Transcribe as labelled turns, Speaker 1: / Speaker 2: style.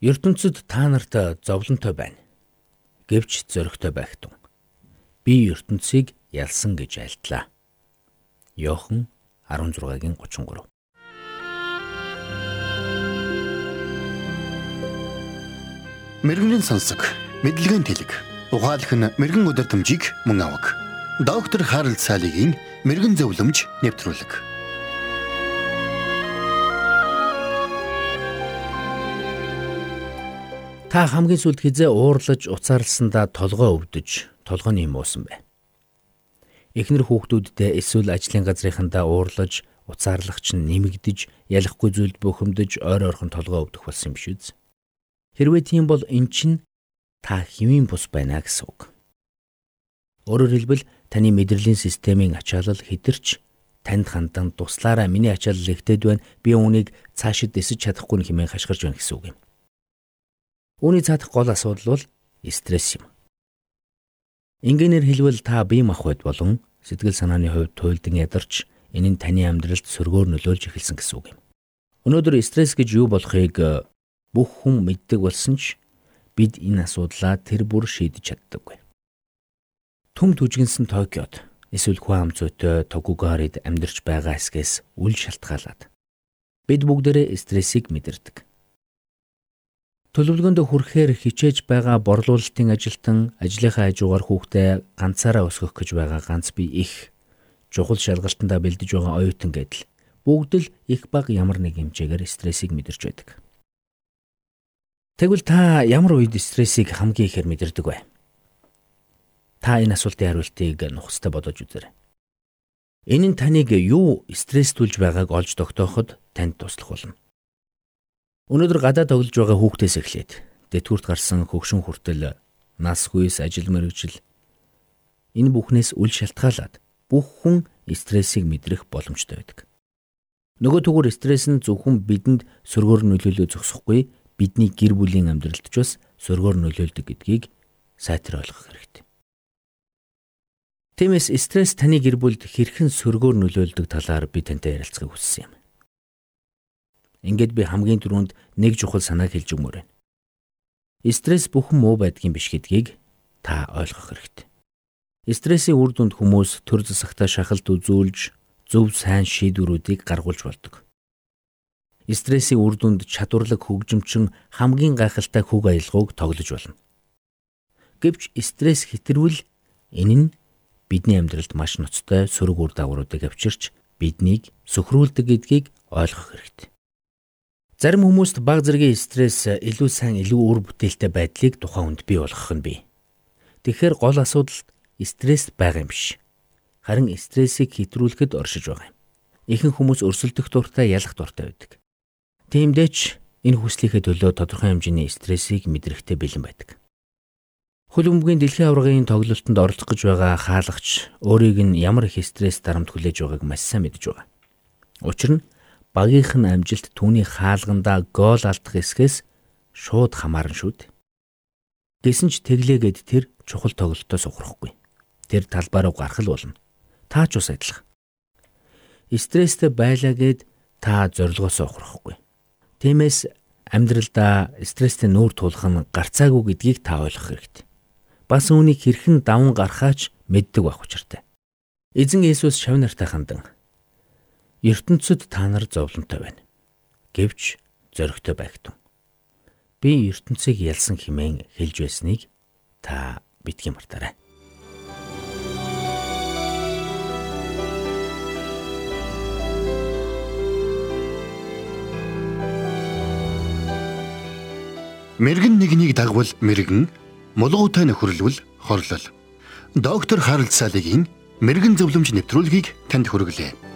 Speaker 1: ертөнцид та нарт зовлонтой байна. Гэвч зөрөгтэй байх тун. Би ертөнцийг ялсан гэж альтлаа. Йохан 16-гийн 33.
Speaker 2: Мэргэний сонсог, мэдлэгийн тэлэг. Ухаалх нь мэрэгэн өдөртөмжийг мөн авах. Доктор Харалт цаалогийн мэрэгэн зөвлөмж нэвтрүүлэг.
Speaker 1: Та хамгийн сүлд хизээ уурлаж уцаарлсандаа толгой өвдөж, толгойн юм уусан бай. Эхнэр хүүхдүүддээ эсвэл ажлын газрынхандаа уурлаж, уцаарлагч нь нэмэгдэж, ялахгүй зүйлд бөхөмдөж, ойр ойрхон толгой өвдөх болсон юм үү? Хэрвээ тийм бол эн чинь та хэвийн бус байна гэсэн үг. Өөрөөр хэлбэл таны мэдрэлийн системийн ачаалал хідэрч танд хандан туслаараа миний ачаалал ихтэйд байна. Би үүнийг цаашид эсэж чадахгүй хэмээн хашгирч байна гэсэн үг юм. Үүний цаадах гол асуудал бол стресс юм. Ингээнээр хэлбэл та бие махбод болон сэтгэл санааны хувьд туйлдэн ядарч энэ нь таны амьдралд сөргөөр нөлөөлж эхэлсэн гэсэн үг юм. Өнөөдөр стресс гэж юу болохыг э, бүх хүн мэддэг болсон ч бид энэ асуудлаа тэр бүр шийдэж чаддаггүй. Түм түжигнсэн Токиод эсвэл Хуам зүйтэй Токугарид амьдарч байгаа хэсгээс үл шалтгаалаад бид бүгдээрээ стрессийг мэдэрдэг. Төлөвлөгөөндөө хүрэхээр хичээж байгаа борлуулалтын ажилтан ажлынхаа хажуугаар хүүхдээ ганцаараа өсгөх гэж байгаа ганц би их чухал шалгалтандаа бэлдэж байгаа оюутан гэдэл бүгд л их баг ямар нэг хэмжээгээр стрессийг мэдэрч байдаг. Тэгвэл та ямар үед стрессийг хамгийн ихээр мэдэрдэг вэ? Та энэ асуултын хариултыг нухастай бодож үзээрэй. Энэ нь таныг юу стресстүүлж байгааг олж тогтооход танд туслах болно. Өнөөдөр гадаа тоглож байгаа хүүхдээс эхлээд дэтгэврт гарсан хөгшин хүртэл нас хүйс ажил мэргэжил энэ бүхнээс үл шалтгаалаад бүх хүн стрессийг мэдрэх боломжтой байдаг. Нөгөө түгээр стресс нь зөвхөн бидэнд сөргөөр нөлөөлөө зогсохгүй бидний гэр бүлийн амьдралд ч бас сөргөөр нөлөөлдөг гэдгийг сайтар ойлгох хэрэгтэй. Тиймээс стресс таны гэр бүлд хэрхэн сөргөөр нөлөөлдөг талаар би тантай ярилцахыг хүссэн юм. Ингээд би хамгийн түрүүнд нэг чухал санааг хэлж өгмөр байна. Стресс бүхэн муу байдгийн биш гэдгийг та ойлгох хэрэгтэй. Стрессийн үр дүнд хүмүүс төр засагтаа шахалт үзүүлж зөв сайн шийдвэрүүдийг гаргуулж болдог. Стрессийн үр дүнд чадварлаг хөгжимчин хамгийн гайхалтай хөг аялгауг тоглож болно. Гэвч стресс хэтэрвэл энэ нь бидний амьдралд маш ноцтой сөрөг үр дагавруудыг авчирч биднийг сөхрүүлдэг гэдгийг ойлгох хэрэгтэй. Зарим хүмүүст баг зэргийн стресс илүү сайн илүү үр бүтээлтэй байдлыг тухайн хүнд бий болгох нь бий. Тэгэхээр гол асуудал стресс байгаа юм биш. Харин стрессийг хэтрүүлэхэд оршиж байгаа юм. Ихэнх хүмүүс өрсөлдөх дуртай ялах дуртай байдаг. Тиймдээч энэ хүслийнхээ төлөө тодорхой хэмжээний стрессийг мэдрэхтэй бэлэн байдаг. Хөл бөмбөгийн дэлхийн аваргын тоглолтод оролцох гэж байгаа хаалгач өөрийг нь ямар их стресс дарамт хүлээж байгааг маш сайн мэдж байгаа. Учир нь багийнх нь амжилт түүний хаалгандаа гол алдах эсхээс шууд хамаарна шүү дээ. Гэсэн ч тэглээгээд тэр чухал тоглолтоо сугарахгүй. Тэр талбай руу гарах л болно. Та ч ус адилхан. Стресстэй байлаа гэд та зорилгоосоо ухрахгүй. Тиймээс амьдралдаа стресстэй нүүр тулах нь гарцаагүй гэдгийг та ойлгох хэрэгтэй. Бас үүнийг хэрхэн даван гарахаач мэддэг байх учиртай. Эзэн Иесус шав нартай хандан ертөнцид та нар зовлонтой байна. Гэвч зөрөгтэй байгтун. Би ертөнцийг ялсан химэн хэлж байсныг та битгий мартаарай.
Speaker 2: Мэргэн нэгнийг дагвал мэргэн, мулгуутай нөхөрлөл хорлол. Доктор Харалт цаалогийн мэрэгэн зөвлөмж нэвтрүүлгийг танд хүргэлээ.